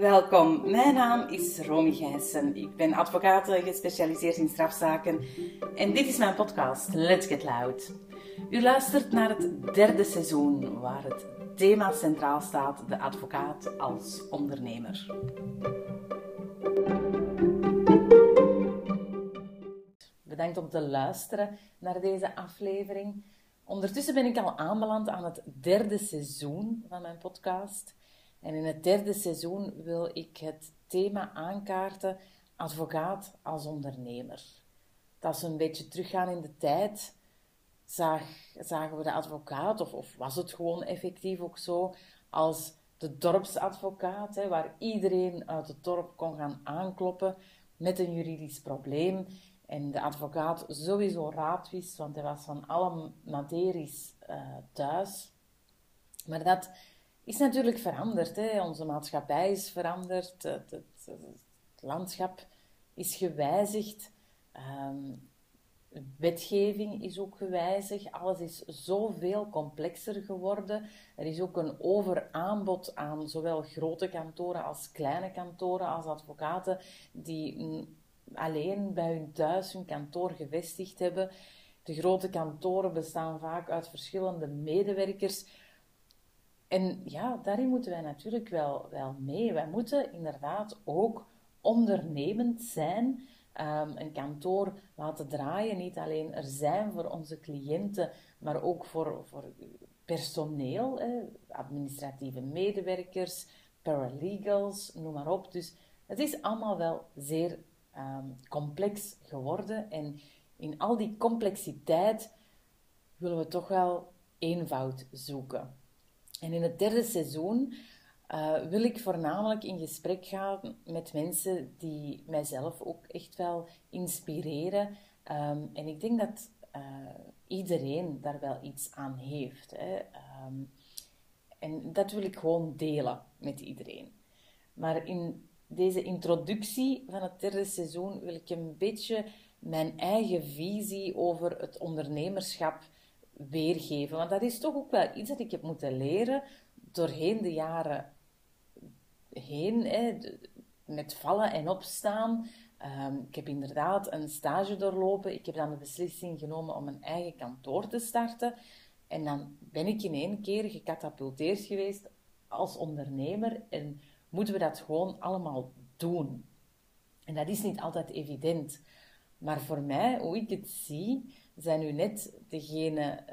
Welkom, mijn naam is Romy Gijssen. Ik ben advocaat gespecialiseerd in strafzaken en dit is mijn podcast Let's Get Loud. U luistert naar het derde seizoen waar het thema centraal staat, de advocaat als ondernemer. Bedankt om te luisteren naar deze aflevering. Ondertussen ben ik al aanbeland aan het derde seizoen van mijn podcast. En in het derde seizoen wil ik het thema aankaarten advocaat als ondernemer. Dat is een beetje teruggaan in de tijd. Zag, zagen we de advocaat, of, was het gewoon effectief ook zo, als de dorpsadvocaat, hè, waar iedereen uit het dorp kon gaan aankloppen met een juridisch probleem. En de advocaat sowieso raad wist, want hij was van alle materies uh, thuis. Maar dat is natuurlijk veranderd. Hè. Onze maatschappij is veranderd, het, het, landschap is gewijzigd, um, wetgeving is ook gewijzigd, alles is zoveel complexer geworden. Er is ook een overaanbod aan zowel grote kantoren als kleine kantoren, als advocaten die alleen bij hun thuis hun kantoor gevestigd hebben. De grote kantoren bestaan vaak uit verschillende medewerkers en ja, daarin moeten wij natuurlijk wel, wel mee. Wij moeten inderdaad ook ondernemend zijn. Um, een kantoor laten draaien. Niet alleen er zijn voor onze cliënten, maar ook voor, voor personeel, administratieve medewerkers, paralegals, noem maar op. Dus het is allemaal wel zeer um, complex geworden. En in al die complexiteit willen we toch wel eenvoud zoeken. En in het derde seizoen uh, wil ik voornamelijk in gesprek gaan met mensen die mijzelf ook echt wel inspireren. Um, en ik denk dat uh, iedereen daar wel iets aan heeft. Hè. Um, en dat wil ik gewoon delen met iedereen. Maar in deze introductie van het derde seizoen wil ik een beetje mijn eigen visie over het ondernemerschap weergeven. Want dat is toch ook wel iets dat ik heb moeten leren doorheen de jaren heen, hè, met vallen en opstaan. Um, ik heb inderdaad een stage doorlopen. Ik heb dan de beslissing genomen om een eigen kantoor te starten. En dan ben ik in één keer gecatapulteerd geweest als ondernemer. En moeten we dat gewoon allemaal doen. En dat is niet altijd evident. Maar voor mij, hoe ik het zie, zijn nu net degene,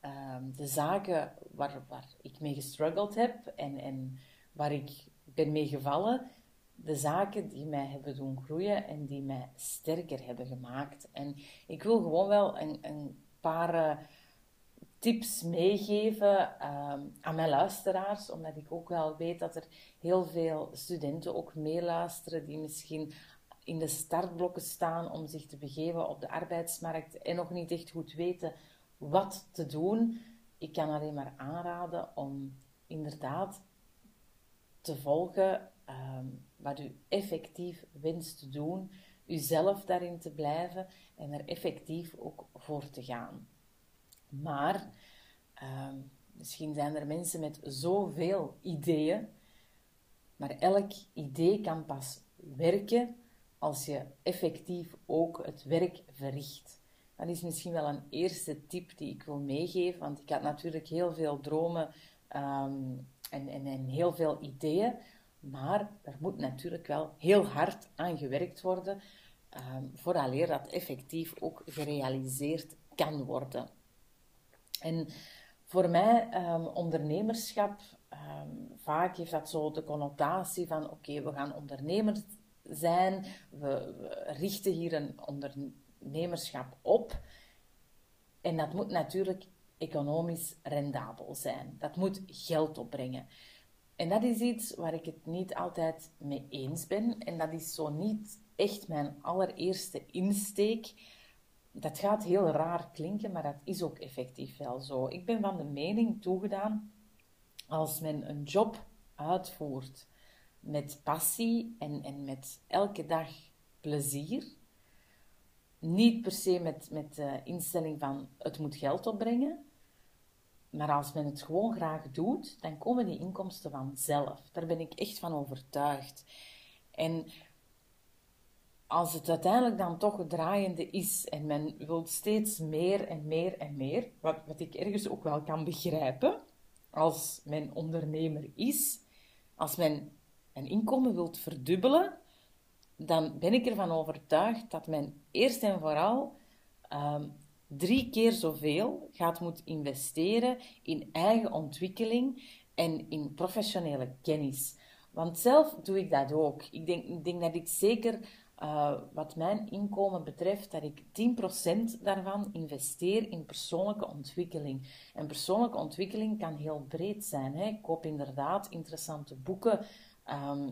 ehm, de zaken waar, waar ik mee gestruggeld heb en, en waar ik ben mee gevallen, de zaken die mij hebben doen groeien en die mij sterker hebben gemaakt. En ik wil gewoon wel een, een paar uh, tips meegeven ehm, aan mijn luisteraars, omdat ik ook wel weet dat er heel veel studenten ook meeluisteren die misschien in de startblokken staan om zich te begeven op de arbeidsmarkt en nog niet echt goed weten wat te doen. Ik kan alleen maar aanraden om inderdaad te volgen um, wat u effectief wenst te doen, uzelf daarin te blijven en er effectief ook voor te gaan. Maar um, misschien zijn er mensen met zoveel ideeën, maar elk idee kan pas werken als je effectief ook het werk verricht. Dat is misschien wel een eerste tip die ik wil meegeven, want ik had natuurlijk heel veel dromen um, en, en, heel veel ideeën, maar er moet natuurlijk wel heel hard aan gewerkt worden, um, vooraleer dat effectief ook gerealiseerd kan worden. En voor mij, um, ondernemerschap, vaak heeft dat zo de connotatie van: oké, we gaan ondernemer zijn. We, richten hier een ondernemerschap op. En dat moet natuurlijk economisch rendabel zijn. Dat moet geld opbrengen. En dat is iets waar ik het niet altijd mee eens ben. En dat is zo niet echt mijn allereerste insteek. Dat gaat heel raar klinken, maar dat is ook effectief wel zo. Ik ben van de mening toegedaan, als men een job uitvoert met passie en, en met elke dag plezier. Niet per se met, met de instelling van het moet geld opbrengen, Maar als men het gewoon graag doet, dan komen die inkomsten vanzelf. Daar ben ik echt van overtuigd. En als het uiteindelijk dan toch draaiende is en men wil steeds meer en meer en meer, wat, wat ik ergens ook wel kan begrijpen, als men ondernemer is, als men een inkomen wilt verdubbelen, dan ben ik ervan overtuigd dat men eerst en vooral ehm, drie keer zoveel gaat moeten investeren in eigen ontwikkeling en in professionele kennis. Want zelf doe ik dat ook. Ik denk, ik denk dat ik zeker uh, wat mijn inkomen betreft, dat ik 10% daarvan investeer in persoonlijke ontwikkeling. En persoonlijke ontwikkeling kan heel breed zijn. Hè? Ik koop inderdaad interessante boeken, um,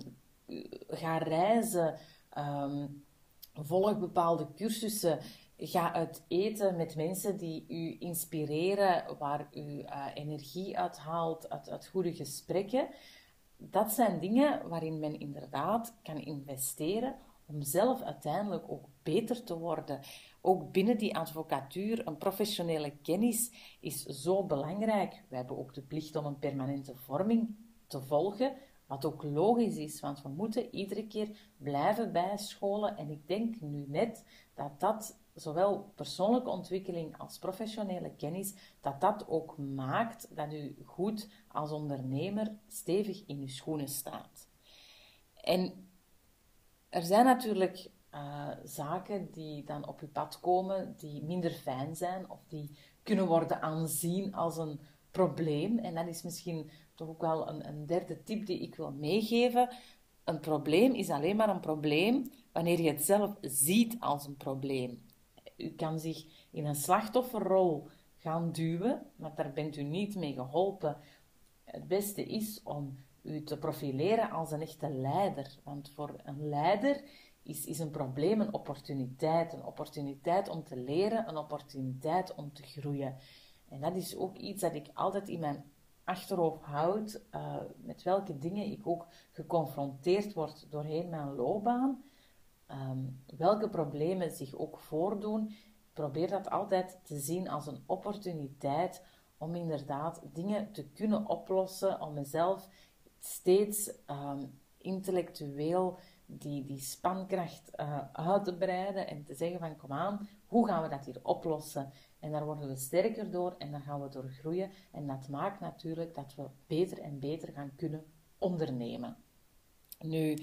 ga reizen, um, volg bepaalde cursussen, ga uit eten met mensen die u inspireren, waar u uh, energie uithaalt uit, uit goede gesprekken. Dat zijn dingen waarin men inderdaad kan investeren om zelf uiteindelijk ook beter te worden. Ook binnen die advocatuur, een professionele kennis is zo belangrijk. We hebben ook de plicht om een permanente vorming te volgen, wat ook logisch is, want we moeten iedere keer blijven bijscholen. En ik denk nu net dat dat, zowel persoonlijke ontwikkeling als professionele kennis, dat dat ook maakt dat u goed als ondernemer stevig in uw schoenen staat. En er zijn natuurlijk uh, zaken die dan op je pad komen die minder fijn zijn of die kunnen worden aanzien als een probleem. En dat is misschien toch ook wel een, een derde tip die ik wil meegeven. Een probleem is alleen maar een probleem wanneer je het zelf ziet als een probleem. U kan zich in een slachtofferrol gaan duwen, maar daar bent u niet mee geholpen. Het beste is om u te profileren als een echte leider. Want voor een leider is, is een probleem een opportuniteit. Een opportuniteit om te leren, een opportuniteit om te groeien. En dat is ook iets dat ik altijd in mijn achterhoofd houd, uh, met welke dingen ik ook geconfronteerd word doorheen mijn loopbaan. Um, welke problemen zich ook voordoen. Probeer dat altijd te zien als een opportuniteit om inderdaad dingen te kunnen oplossen, om mezelf steeds um, intellectueel die, die spankracht uh, uit te breiden en te zeggen van kom aan, hoe gaan we dat hier oplossen? En daar worden we sterker door en daar gaan we door groeien. En dat maakt natuurlijk dat we beter en beter gaan kunnen ondernemen. Nu,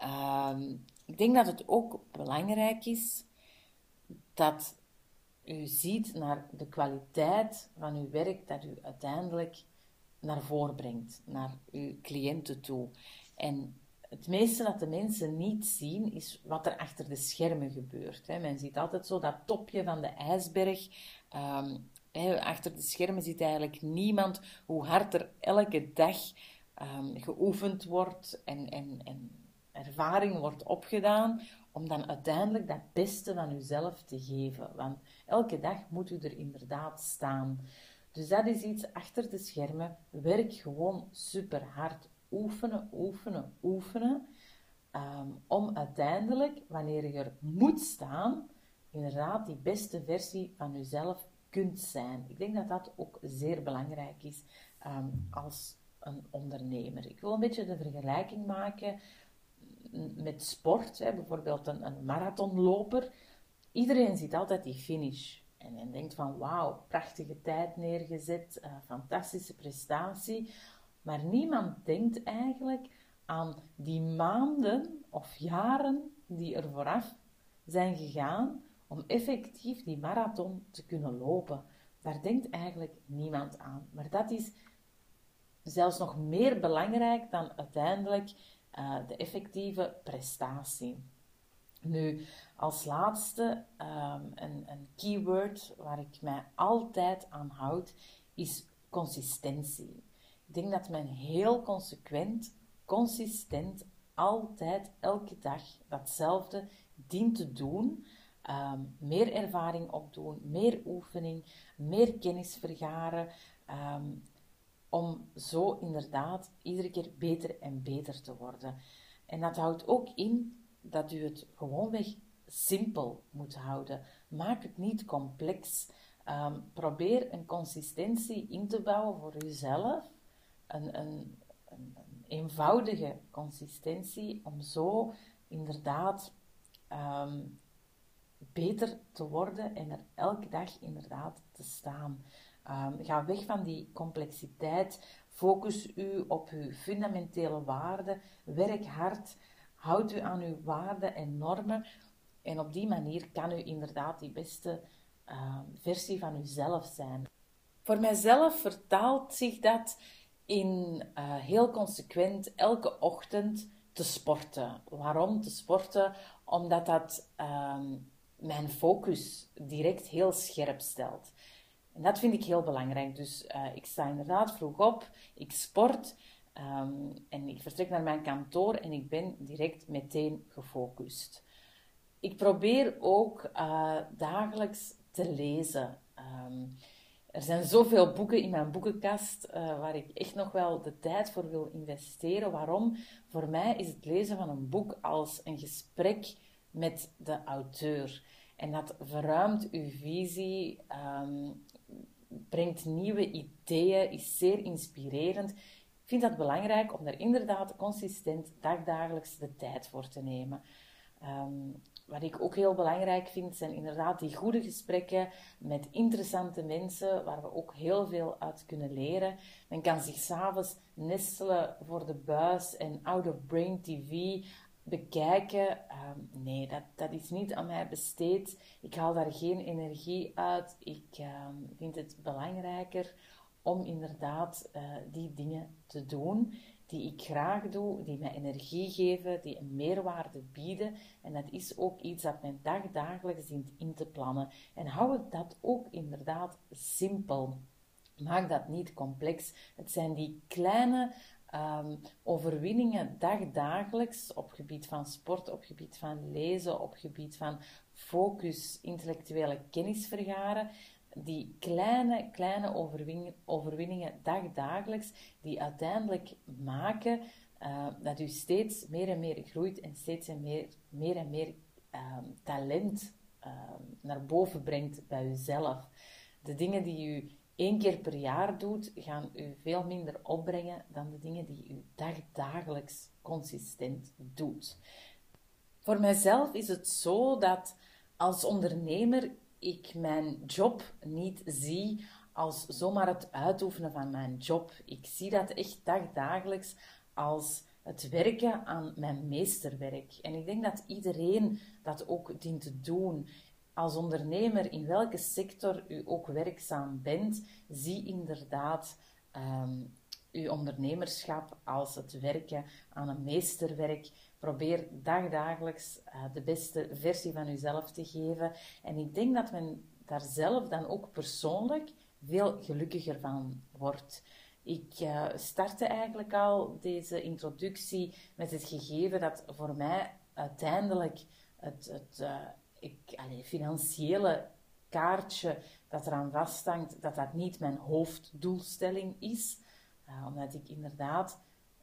uh, ik denk dat het ook belangrijk is dat u ziet naar de kwaliteit van uw werk dat u uiteindelijk naar voren brengt, naar uw cliënten toe. En het meeste dat de mensen niet zien, is wat er achter de schermen gebeurt. Men ziet altijd zo dat topje van de ijsberg. Ehm, achter de schermen ziet eigenlijk niemand hoe hard er elke dag um, geoefend wordt en, en, en ervaring wordt opgedaan om dan uiteindelijk dat beste van uzelf te geven. Want elke dag moet u er inderdaad staan. Dus dat is iets achter de schermen. Werk gewoon super hard. Oefenen, oefenen, oefenen. Ehm, om uiteindelijk, wanneer je er moet staan, inderdaad die beste versie van jezelf kunt zijn. Ik denk dat dat ook zeer belangrijk is ehm, als een ondernemer. Ik wil een beetje de vergelijking maken met sport. Hè. Bijvoorbeeld een, een marathonloper. Iedereen ziet altijd die finish. En denkt van wauw, prachtige tijd neergezet, uh, fantastische prestatie. Maar niemand denkt eigenlijk aan die maanden of jaren die er vooraf zijn gegaan om effectief die marathon te kunnen lopen. Daar denkt eigenlijk niemand aan. Maar dat is zelfs nog meer belangrijk dan uiteindelijk uh, de effectieve prestatie. Nu, als laatste, um, een, een keyword waar ik mij altijd aan houd, is consistentie. Ik denk dat men heel consequent, consistent, altijd, elke dag datzelfde dient te doen. Um, meer ervaring opdoen, meer oefening, meer kennis vergaren. Um, om zo inderdaad iedere keer beter en beter te worden. En dat houdt ook in dat u het gewoonweg simpel moet houden. Maak het niet complex. Ehm, probeer een consistentie in te bouwen voor jezelf. Een, een, een, een eenvoudige consistentie om zo inderdaad ehm, beter te worden en er elke dag inderdaad te staan. Um, ga weg van die complexiteit. Focus u op uw fundamentele waarden. Werk hard. Houd u aan uw waarden en normen. En op die manier kan u inderdaad die beste uh, versie van uzelf zijn. Voor mijzelf vertaalt zich dat in uh, heel consequent elke ochtend te sporten. Waarom te sporten? Omdat dat uh, mijn focus direct heel scherp stelt. En dat vind ik heel belangrijk. Dus uh, ik sta inderdaad vroeg op, ik sport um, en ik vertrek naar mijn kantoor en ik ben direct meteen gefocust. Ik probeer ook uh, dagelijks te lezen. Um, er zijn zoveel boeken in mijn boekenkast uh, waar ik echt nog wel de tijd voor wil investeren. Waarom? Voor mij is het lezen van een boek als een gesprek met de auteur. En dat verruimt uw visie, um, brengt nieuwe ideeën, is zeer inspirerend. Ik vind dat belangrijk om er inderdaad consistent dagdagelijks de tijd voor te nemen. Um, wat ik ook heel belangrijk vind, zijn inderdaad die goede gesprekken met interessante mensen, waar we ook heel veel uit kunnen leren. Men kan zich s'avonds nestelen voor de buis en out-of-brain TV bekijken. Um, nee, dat, dat is niet aan mij besteed. Ik haal daar geen energie uit. Ik um, vind het belangrijker om inderdaad uh, die dingen te doen die ik graag doe, die mij energie geven, die een meerwaarde bieden. En dat is ook iets dat mijn dag dagelijks dient in te plannen. En hou dat ook inderdaad simpel. Maak dat niet complex. Het zijn die kleine um, overwinningen dagdagelijks op gebied van sport, op gebied van lezen, op gebied van focus, intellectuele kennis vergaren, die kleine, kleine overwinningen, overwinningen dagdagelijks, die uiteindelijk maken uh, dat u steeds meer en meer groeit en steeds en meer, meer en meer uh, talent uh, naar boven brengt bij uzelf. De dingen die u één keer per jaar doet, gaan u veel minder opbrengen dan de dingen die u dagdagelijks consistent doet. Voor mijzelf is het zo dat als ondernemer ik mijn job niet zie als zomaar het uitoefenen van mijn job. Ik zie dat echt dagdagelijks als het werken aan mijn meesterwerk. En ik denk dat iedereen dat ook dient te doen. Als ondernemer, in welke sector u ook werkzaam bent, zie inderdaad um, uw ondernemerschap als het werken aan een meesterwerk. Probeer dagdagelijks uh, de beste versie van uzelf te geven. En ik denk dat men daar zelf dan ook persoonlijk veel gelukkiger van wordt. Ik uh, startte eigenlijk al deze introductie met het gegeven dat voor mij uiteindelijk het, het uh, ik, financiële kaartje dat eraan vasthangt, dat dat niet mijn hoofddoelstelling is. Omdat ik inderdaad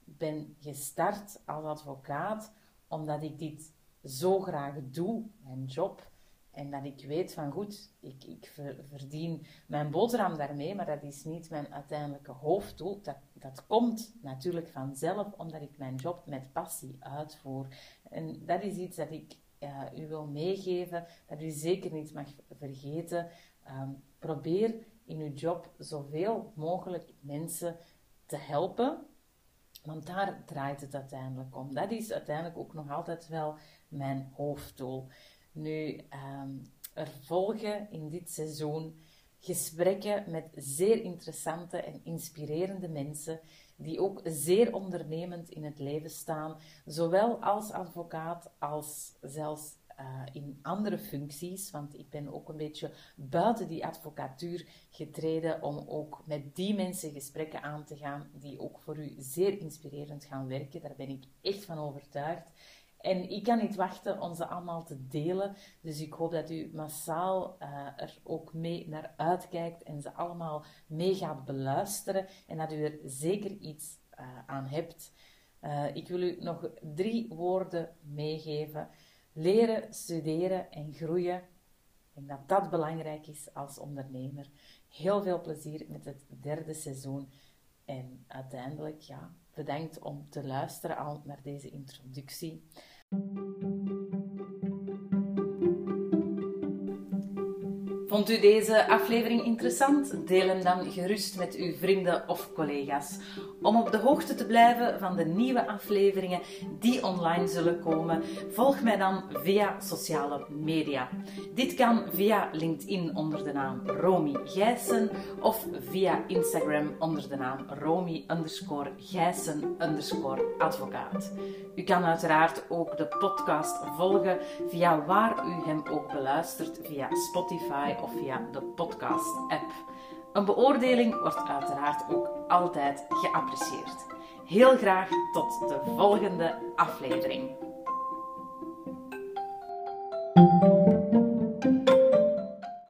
ben gestart als advocaat omdat ik dit zo graag doe, mijn job. En dat ik weet van goed, ik, ik verdien mijn boterham daarmee, maar dat is niet mijn uiteindelijke hoofddoel. Dat, dat komt natuurlijk vanzelf omdat ik mijn job met passie uitvoer. En dat is iets dat ik uh, u wil meegeven, dat u zeker niet mag vergeten. Um, probeer in uw job zoveel mogelijk mensen te helpen. Want daar draait het uiteindelijk om. Dat is uiteindelijk ook nog altijd wel mijn hoofddoel. Nu, um, er volgen in dit seizoen gesprekken met zeer interessante en inspirerende mensen die ook zeer ondernemend in het leven staan, zowel als advocaat als zelfs uh, in andere functies, want ik ben ook een beetje buiten die advocatuur getreden om ook met die mensen gesprekken aan te gaan die ook voor u zeer inspirerend gaan werken. Daar ben ik echt van overtuigd. En ik kan niet wachten om ze allemaal te delen. Dus ik hoop dat u massaal uh, er ook mee naar uitkijkt en ze allemaal mee gaat beluisteren. En dat u er zeker iets uh, aan hebt. Ik wil u nog drie woorden meegeven. Leren, studeren en groeien. Ik denk dat dat belangrijk is als ondernemer. Heel veel plezier met het derde seizoen. En uiteindelijk, ja, bedankt om te luisteren al naar deze introductie. Vond u deze aflevering interessant? Deel hem dan gerust met uw vrienden of collega's. Om op de hoogte te blijven van de nieuwe afleveringen die online zullen komen, volg mij dan via sociale media. Dit kan via LinkedIn onder de naam Romy Gijssen of via Instagram onder de naam Romy underscore Gijssen underscore advocaat. U kan uiteraard ook de podcast volgen via waar u hem ook beluistert, via Spotify of via de podcast-app. Een beoordeling wordt uiteraard ook altijd geapprecieerd. Heel graag tot de volgende aflevering.